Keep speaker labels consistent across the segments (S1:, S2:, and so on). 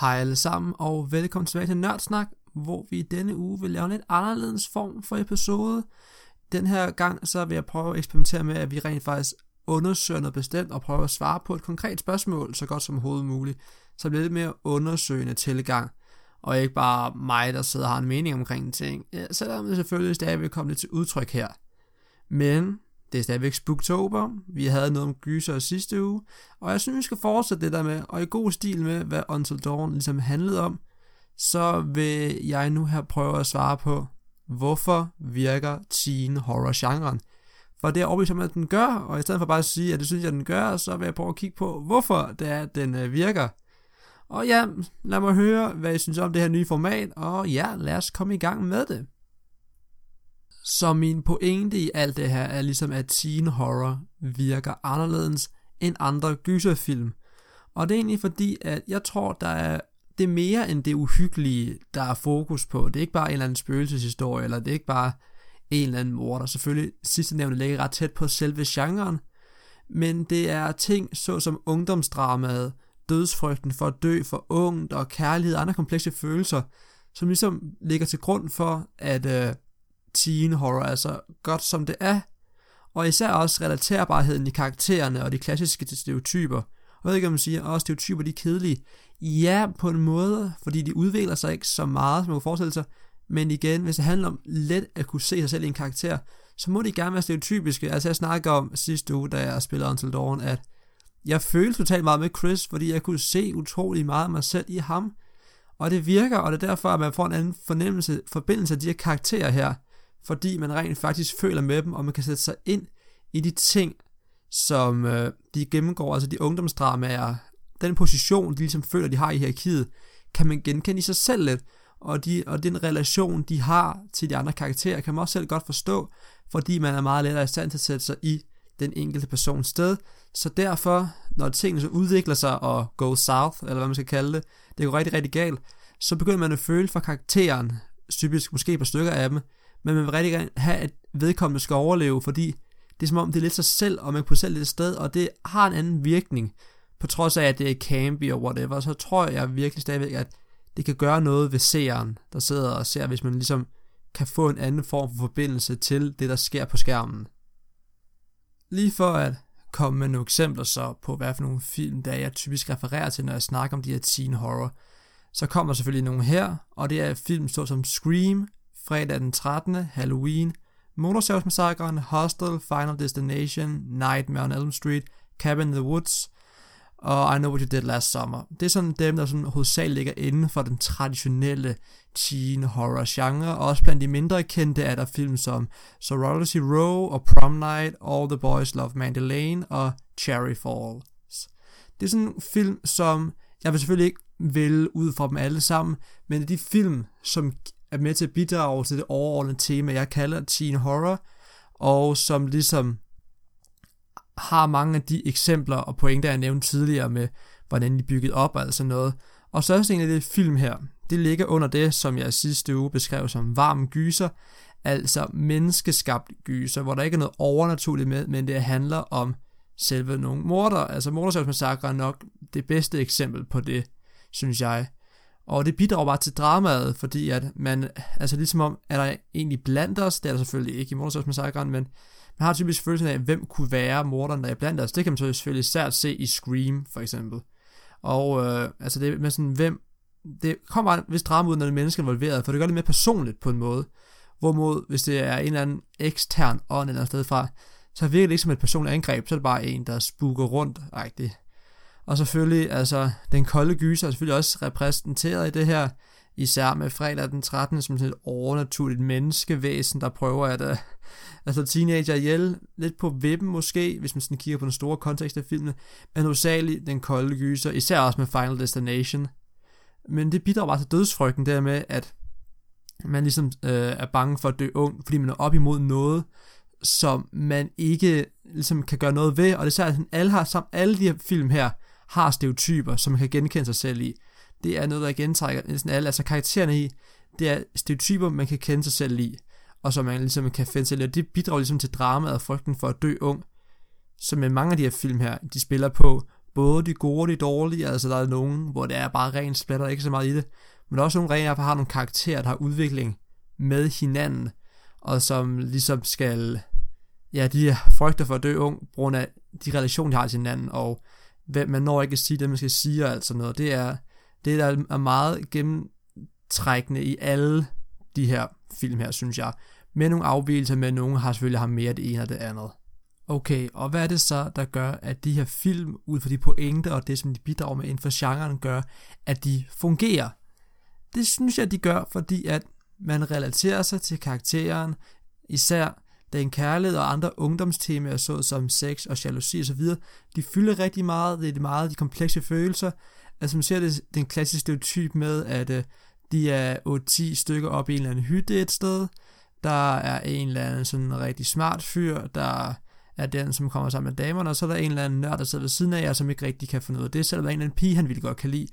S1: Hej alle sammen, og velkommen tilbage til Nørdsnak, hvor vi i denne uge vil lave en lidt anderledes form for episode. Den her gang så vil jeg prøve at eksperimentere med, at vi rent faktisk undersøger noget bestemt og prøver at svare på et konkret spørgsmål så godt som hovedet muligt. Så bliver det lidt mere undersøgende tilgang, og ikke bare mig, der sidder og har en mening omkring en ting, ja, selvom det selvfølgelig stadig vil komme lidt til udtryk her. Men det er stadigvæk Spooktober. Vi havde noget om gyser sidste uge. Og jeg synes, vi skal fortsætte det der med, og i god stil med, hvad Until Dawn ligesom handlede om, så vil jeg nu her prøve at svare på, hvorfor virker teen horror-genren? For det er overbevist om, at den gør, og i stedet for bare at sige, at det synes jeg, den gør, så vil jeg prøve at kigge på, hvorfor det er, at den øh, virker. Og ja, lad mig høre, hvad I synes om det her nye format, og ja, lad os komme i gang med det. Så min pointe i alt det her er ligesom, at teen horror virker anderledes end andre gyserfilm. Og det er egentlig fordi, at jeg tror, der er det er mere end det uhyggelige, der er fokus på. Det er ikke bare en eller anden spøgelseshistorie, eller det er ikke bare en eller anden morder. Selvfølgelig, sidste nævne ligger ret tæt på selve genren, men det er ting såsom ungdomsdramaet, dødsfrygten for at dø for ungt og kærlighed og andre komplekse følelser, som ligesom ligger til grund for, at øh, teen horror er så godt som det er, og især også relaterbarheden i karaktererne og de klassiske stereotyper. Og jeg ved ikke, om man siger, at stereotyper de er kedelige. Ja, på en måde, fordi de udvikler sig ikke så meget, som man kunne forestille sig. Men igen, hvis det handler om let at kunne se sig selv i en karakter, så må de gerne være stereotypiske. Altså jeg snakker om sidste uge, da jeg spillede Until Dawn, at jeg følte totalt meget med Chris, fordi jeg kunne se utrolig meget af mig selv i ham. Og det virker, og det er derfor, at man får en anden fornemmelse, forbindelse af de her karakterer her fordi man rent faktisk føler med dem, og man kan sætte sig ind i de ting, som øh, de gennemgår, altså de ungdomsdramaer, den position, de ligesom føler, de har i hierarkiet, kan man genkende i sig selv lidt, og, de, og den relation, de har til de andre karakterer, kan man også selv godt forstå, fordi man er meget lettere i stand til at sætte sig i den enkelte persons sted. Så derfor, når tingene så udvikler sig og go south, eller hvad man skal kalde det, det går rigtig, rigtig galt, så begynder man at føle for karakteren, typisk måske et stykker af dem, men man vil rigtig gerne have, at vedkommende skal overleve, fordi det er som om, det er lidt sig selv, og man på selv lidt sted, og det har en anden virkning, på trods af, at det er campy og whatever, så tror jeg virkelig stadigvæk, at det kan gøre noget ved seeren, der sidder og ser, hvis man ligesom kan få en anden form for forbindelse til det, der sker på skærmen. Lige for at komme med nogle eksempler så på, hvad for nogle film, der jeg typisk refererer til, når jeg snakker om de her teen horror, så kommer selvfølgelig nogle her, og det er film såsom Scream, fredag den 13. Halloween, Motorsavsmassakren, Hostel, Final Destination, Nightmare on Elm Street, Cabin in the Woods og I Know What You Did Last Summer. Det er sådan dem, der sådan hovedsageligt ligger inden for den traditionelle teen horror genre, og også blandt de mindre kendte er der film som Sorority Row og Prom Night, All the Boys Love Mandy Lane og Cherry Falls. Det er sådan en film, som jeg vil selvfølgelig ikke vil ud fra dem alle sammen, men de film, som er med til at bidrage til det overordnede tema, jeg kalder teen horror, og som ligesom har mange af de eksempler og pointer, jeg nævnte tidligere med, hvordan de er bygget op og altså noget. Og så en af det film her, det ligger under det, som jeg sidste uge beskrev som varm gyser, altså menneskeskabt gyser, hvor der ikke er noget overnaturligt med, men det handler om selve nogle morder. Altså Mordersavsmassakre er nok det bedste eksempel på det, synes jeg. Og det bidrager bare til dramaet, fordi at man, altså ligesom om, er der egentlig blandt os, det er der selvfølgelig ikke i Mordersmassakren, men man har typisk følelsen af, hvem kunne være morderen, der er blandt os. Det kan man så selvfølgelig især se i Scream, for eksempel. Og øh, altså det med sådan, hvem, det kommer bare hvis drama ud, når det er mennesker involveret, for det gør det mere personligt på en måde. Hvorimod, hvis det er en eller anden ekstern ånd eller sted fra, så virker det ikke som et personligt angreb, så er det bare en, der spuker rundt. Ej, det, og selvfølgelig, altså, den kolde gyser er selvfølgelig også repræsenteret i det her, især med fredag den 13. som et overnaturligt menneskevæsen, der prøver at, uh, altså teenager ihjel, lidt på vippen måske, hvis man sådan kigger på den store kontekst af filmen, men hovedsageligt den kolde gyser, især også med Final Destination. Men det bidrager bare til dødsfrygten der med, at man ligesom øh, er bange for at dø ung, fordi man er op imod noget, som man ikke ligesom kan gøre noget ved, og det er særligt, at alle, har, sammen, alle de her film her, har stereotyper, som man kan genkende sig selv i. Det er noget, der gentrækker næsten alle, altså karaktererne i, det er stereotyper, man kan kende sig selv i, og som man ligesom kan finde sig i, og det bidrager ligesom til dramaet og frygten for at dø ung, som med mange af de her film her, de spiller på, både de gode og de dårlige, altså der er nogen, hvor det er bare rent splatter, ikke så meget i det, men også nogle rent har nogle karakterer, der har udvikling med hinanden, og som ligesom skal, ja, de frygter for at dø ung, på grund af de relationer, de har til hinanden, og hvem man når ikke at sige det, man skal sige og alt sådan noget. Det er, det der er meget gennemtrækkende i alle de her film her, synes jeg. Med nogle afvielser, men nogle har selvfølgelig har mere det ene og det andet. Okay, og hvad er det så, der gør, at de her film, ud fra de pointer og det, som de bidrager med inden for genren, gør, at de fungerer? Det synes jeg, de gør, fordi at man relaterer sig til karakteren, især den kærlighed og andre ungdomstemaer, såsom sex og jalousi osv., de fylder rigtig meget, det er meget de komplekse følelser. Altså man ser det, den klassiske stereotyp med, at øh, de er 8-10 stykker op i en eller anden hytte et sted, der er en eller anden sådan rigtig smart fyr, der er den, som kommer sammen med damerne, og så er der en eller anden nørd, der sidder ved siden af jer, som ikke rigtig kan finde ud af det, selvom der er en eller anden pige, han ville godt kan lide.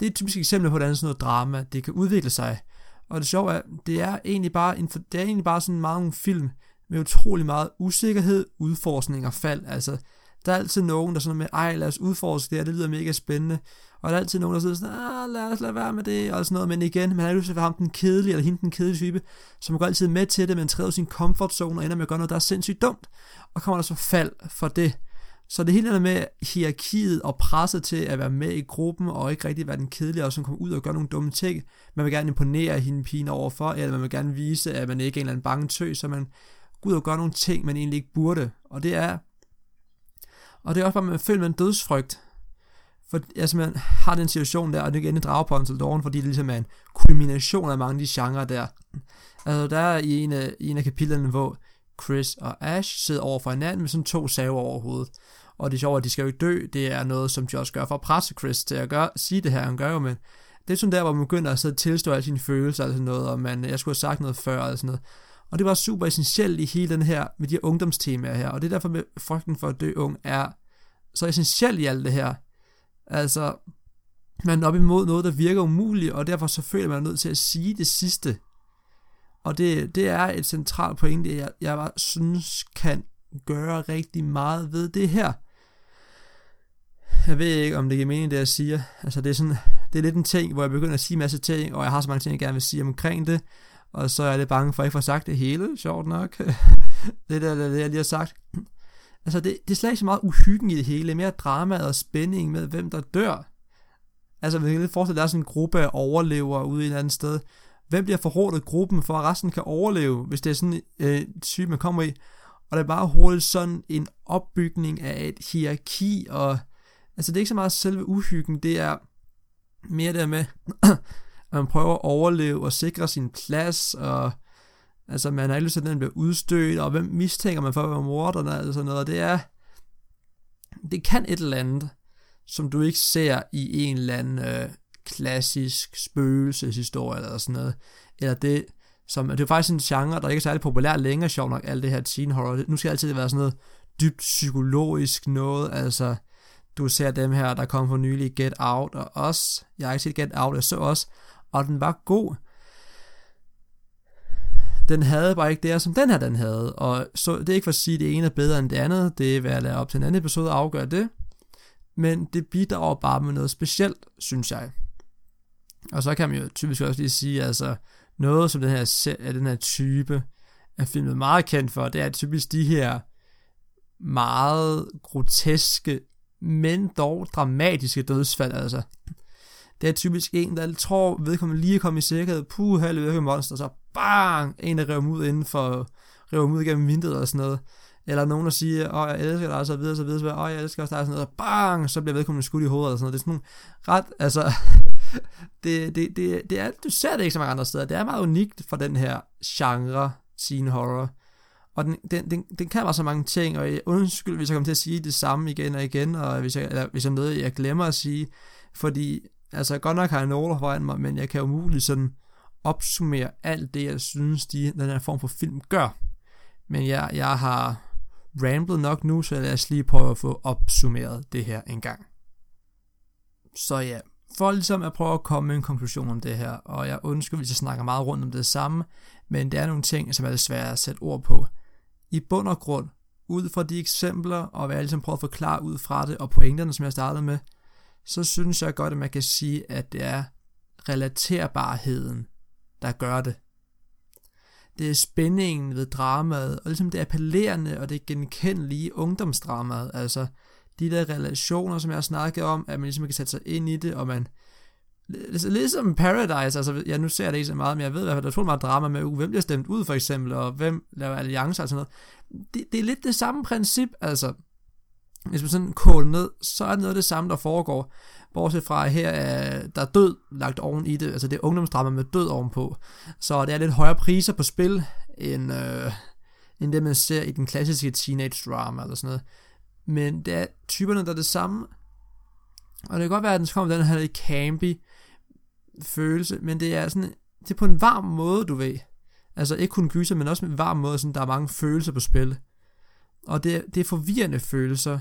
S1: Det er et typisk eksempel på, hvordan sådan noget drama, det kan udvikle sig. Og det sjove er, det er egentlig bare, en, det er egentlig bare sådan meget en film med utrolig meget usikkerhed, udforskning og fald. Altså, der er altid nogen, der sådan med, ej, lad os udforske det her, det lyder mega spændende. Og der er altid nogen, der sidder sådan, ah, lad os lade være med det, og sådan noget. Men igen, man har lyst til at være ham den kedelige, eller hende den kedelige type, som går altid med til det, men træder sin comfort zone og ender med at gøre noget, der er sindssygt dumt. Og kommer der så fald for det. Så det hele er med hierarkiet og presset til at være med i gruppen, og ikke rigtig være den kedelige, og som kommer ud og gør nogle dumme ting. Man vil gerne imponere hende pigen overfor, eller man vil gerne vise, at man ikke er en eller anden bange tøs, så man ud og gøre nogle ting, man egentlig ikke burde. Og det er og det er også bare, at man føler med en dødsfrygt. For altså, man har den situation der, og det kan endelig drage på Until Dawn, fordi det ligesom er en kulmination af mange af de genrer der. Altså, der er i en af, i en af kapitlerne, hvor Chris og Ash sidder over for hinanden med sådan to saver over hovedet. Og det er sjovt, at de skal jo ikke dø. Det er noget, som Josh gør for at presse Chris til at gøre, sige det her, han gør jo, men det er sådan der, hvor man begynder at sidde og tilstå alle sine følelser og sådan noget, og man, jeg skulle have sagt noget før og sådan noget. Og det var super essentielt i hele den her, med de her ungdomstemaer her, og det er derfor med frygten for at dø ung er så essentielt i alt det her. Altså, man er op imod noget, der virker umuligt, og derfor så føler man nødt til at sige det sidste. Og det, det er et centralt pointe, jeg, jeg bare synes kan gøre rigtig meget ved det her. Jeg ved ikke, om det giver mening, det jeg siger. Altså, det er sådan, det er lidt en ting, hvor jeg begynder at sige en masse ting, og jeg har så mange ting, jeg gerne vil sige omkring det, og så er det bange for at jeg får sagt det hele, sjovt nok. det der, det, jeg lige har sagt. Altså, det, det er slet ikke så meget uhyggen i det hele, mere drama og spænding med, hvem der dør. Altså, vi kan lidt forestille, at der er sådan en gruppe af overlevere ude i et andet sted. Hvem bliver forrådet gruppen, for at resten kan overleve, hvis det er sådan øh, type, man kommer i. Og det er bare hurtigt sådan en opbygning af et hierarki, og altså, det er ikke så meget selve uhyggen, det er mere der med, man prøver at overleve og sikre sin plads, og altså man har ikke lyst til, at den bliver udstødt, og hvem mistænker man for at være morderne, og sådan noget, det er, det kan et eller andet, som du ikke ser i en eller anden øh, klassisk spøgelseshistorie, eller sådan noget, eller det, som, det er faktisk en genre, der ikke er særlig populær længere, sjov nok, alt det her teen horror, nu skal det altid være sådan noget dybt psykologisk noget, altså, du ser dem her, der kom for nylig Get Out, og også, jeg har ikke set Get Out, jeg så også, og den var god. Den havde bare ikke det, som den her den havde. Og så det er ikke for at sige, at det ene er bedre end det andet. Det er hvad jeg lade op til en anden episode og afgøre det. Men det bidrager bare med noget specielt, synes jeg. Og så kan man jo typisk også lige sige, altså noget som den her, den her type af filmet meget kendt for, det er typisk de her meget groteske, men dog dramatiske dødsfald, altså det er typisk en, der tror, vedkommende lige er kommet i sikkerhed, puh, halve monster, så bang, en der river ud inden for, river ud gennem vinduet og sådan noget. Eller nogen, der siger, åh, jeg elsker dig, og så videre, så videre, så videre, åh, jeg elsker også dig, og sådan noget, og bang, så bliver vedkommende skudt i hovedet, og sådan noget. Det er sådan nogle ret, altså, det, det, det, det er, du ser det ikke så mange andre steder. Det er meget unikt for den her genre, teen horror. Og den, den, den, den kan bare så mange ting, og jeg undskyld, hvis jeg kommer til at sige det samme igen og igen, og hvis jeg, eller hvis jeg noget, jeg glemmer at sige, fordi Altså, godt nok har jeg noter foran mig, men jeg kan jo muligt sådan opsummere alt det, jeg synes, de, den her form for film gør. Men jeg, jeg har ramblet nok nu, så lad os lige prøve at få opsummeret det her en gang. Så ja, for ligesom at prøve at komme med en konklusion om det her, og jeg undskylder, hvis jeg snakker meget rundt om det samme, men det er nogle ting, som er lidt svære at sætte ord på. I bund og grund, ud fra de eksempler, og hvad jeg ligesom prøver at forklare ud fra det, og pointerne, som jeg startede med, så synes jeg godt, at man kan sige, at det er relaterbarheden, der gør det. Det er spændingen ved dramaet, og ligesom det appellerende og det genkendelige ungdomsdramaet, altså de der relationer, som jeg har snakket om, at man ligesom kan sætte sig ind i det, og man altså, Ligesom Paradise, altså ja, nu ser jeg det ikke så meget, men jeg ved i hvert fald, der er meget drama med, uh, hvem bliver stemt ud for eksempel, og hvem laver alliancer og sådan noget. Det, det er lidt det samme princip, altså. Hvis man sådan kåler ned, så er det noget af det samme, der foregår. Bortset fra her er der er død lagt oven i det, altså det er ungdomsdrama med død ovenpå. Så det er lidt højere priser på spil, end, øh, end det man ser i den klassiske teenage drama eller sådan noget. Men det er typerne, der er det samme. Og det kan godt være, at den kommer den her lidt campy, følelse, men det er sådan, det er på en varm måde, du ved. Altså ikke kun gyser, men også med en varm måde, sådan der er mange følelser på spil. Og det, det er forvirrende følelser.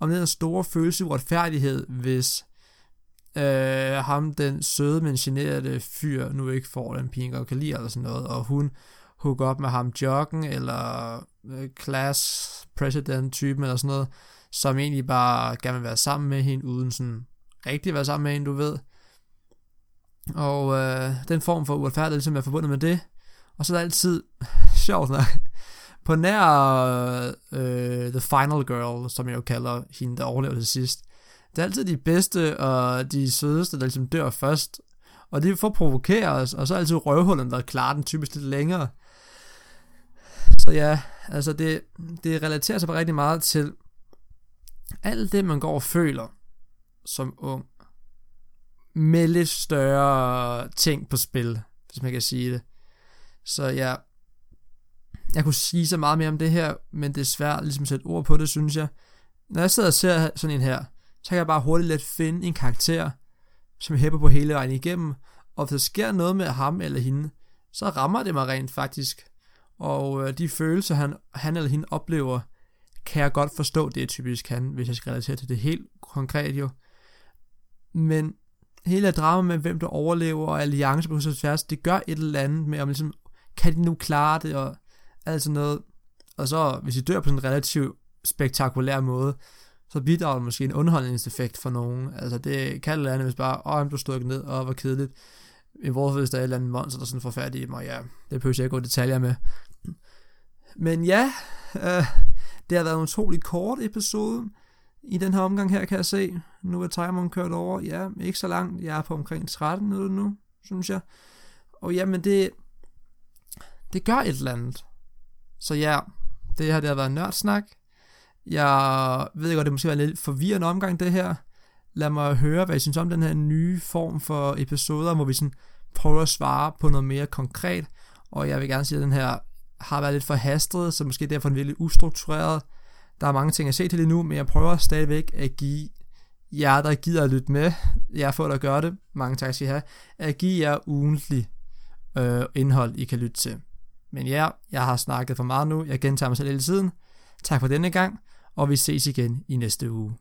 S1: Om den store følelse uretfærdighed, hvis øh, ham, den søde, men generede fyr, nu ikke får den pige, og kan lide, eller sådan noget, og hun hooker op med ham joggen, eller øh, class president typen, eller sådan noget, som egentlig bare gerne vil være sammen med hende, uden sådan rigtig at være sammen med hende, du ved. Og øh, den form for uretfærdighed ligesom er forbundet med det. Og så er der altid, sjovt nok, på nær øh, The Final Girl, som jeg jo kalder hende, der overlever til sidst. Det er altid de bedste og de sødeste, der ligesom dør først. Og det får provokere os, og så er altid røvhullerne, der klarer den typisk lidt længere. Så ja, altså det, det relaterer sig bare rigtig meget til alt det, man går og føler som ung med lidt større ting på spil, hvis man kan sige det. Så ja, jeg kunne sige så meget mere om det her, men det er svært ligesom at sætte ord på det, synes jeg. Når jeg sidder og ser sådan en her, så kan jeg bare hurtigt let finde en karakter, som jeg hæpper på hele vejen igennem, og hvis der sker noget med ham eller hende, så rammer det mig rent faktisk. Og øh, de følelser, han, han eller hende oplever, kan jeg godt forstå, det er typisk han, hvis jeg skal relatere til det helt konkret jo. Men hele drama med, hvem der overlever, og alliancer på tværs, det gør et eller andet med, om ligesom, kan de nu klare det, og alt sådan noget. Og så, hvis I dør på sådan en relativt spektakulær måde, så bidrager det måske en underholdningseffekt for nogen. Altså, det kan eller andet, hvis bare, åh, oh, du stod ned, og var kedeligt. I vores hvis der er et eller andet monster, der er sådan forfærdigt, mig, ja, det behøver jeg ikke gå detaljer med. Men ja, øh, det har været en utrolig kort episode i den her omgang her, kan jeg se. Nu er timeren kørt over. Ja, ikke så langt. Jeg er på omkring 13 minutter nu, synes jeg. Og jamen, det, det gør et eller andet. Så ja, det her det har været nørdsnak. Jeg ved godt, det måske var en lidt forvirrende omgang, det her. Lad mig høre, hvad I synes om den her nye form for episoder, hvor vi sådan prøver at svare på noget mere konkret. Og jeg vil gerne sige, at den her har været lidt forhastet, så måske derfor en virkelig ustruktureret. Der er mange ting at se til lige nu, men jeg prøver stadigvæk at give jer, der gider at lytte med, jer for at gøre det, mange tak skal I have, at give jer ugentlig øh, indhold, I kan lytte til. Men ja, jeg har snakket for meget nu, jeg gentager mig selv hele tiden. Tak for denne gang, og vi ses igen i næste uge.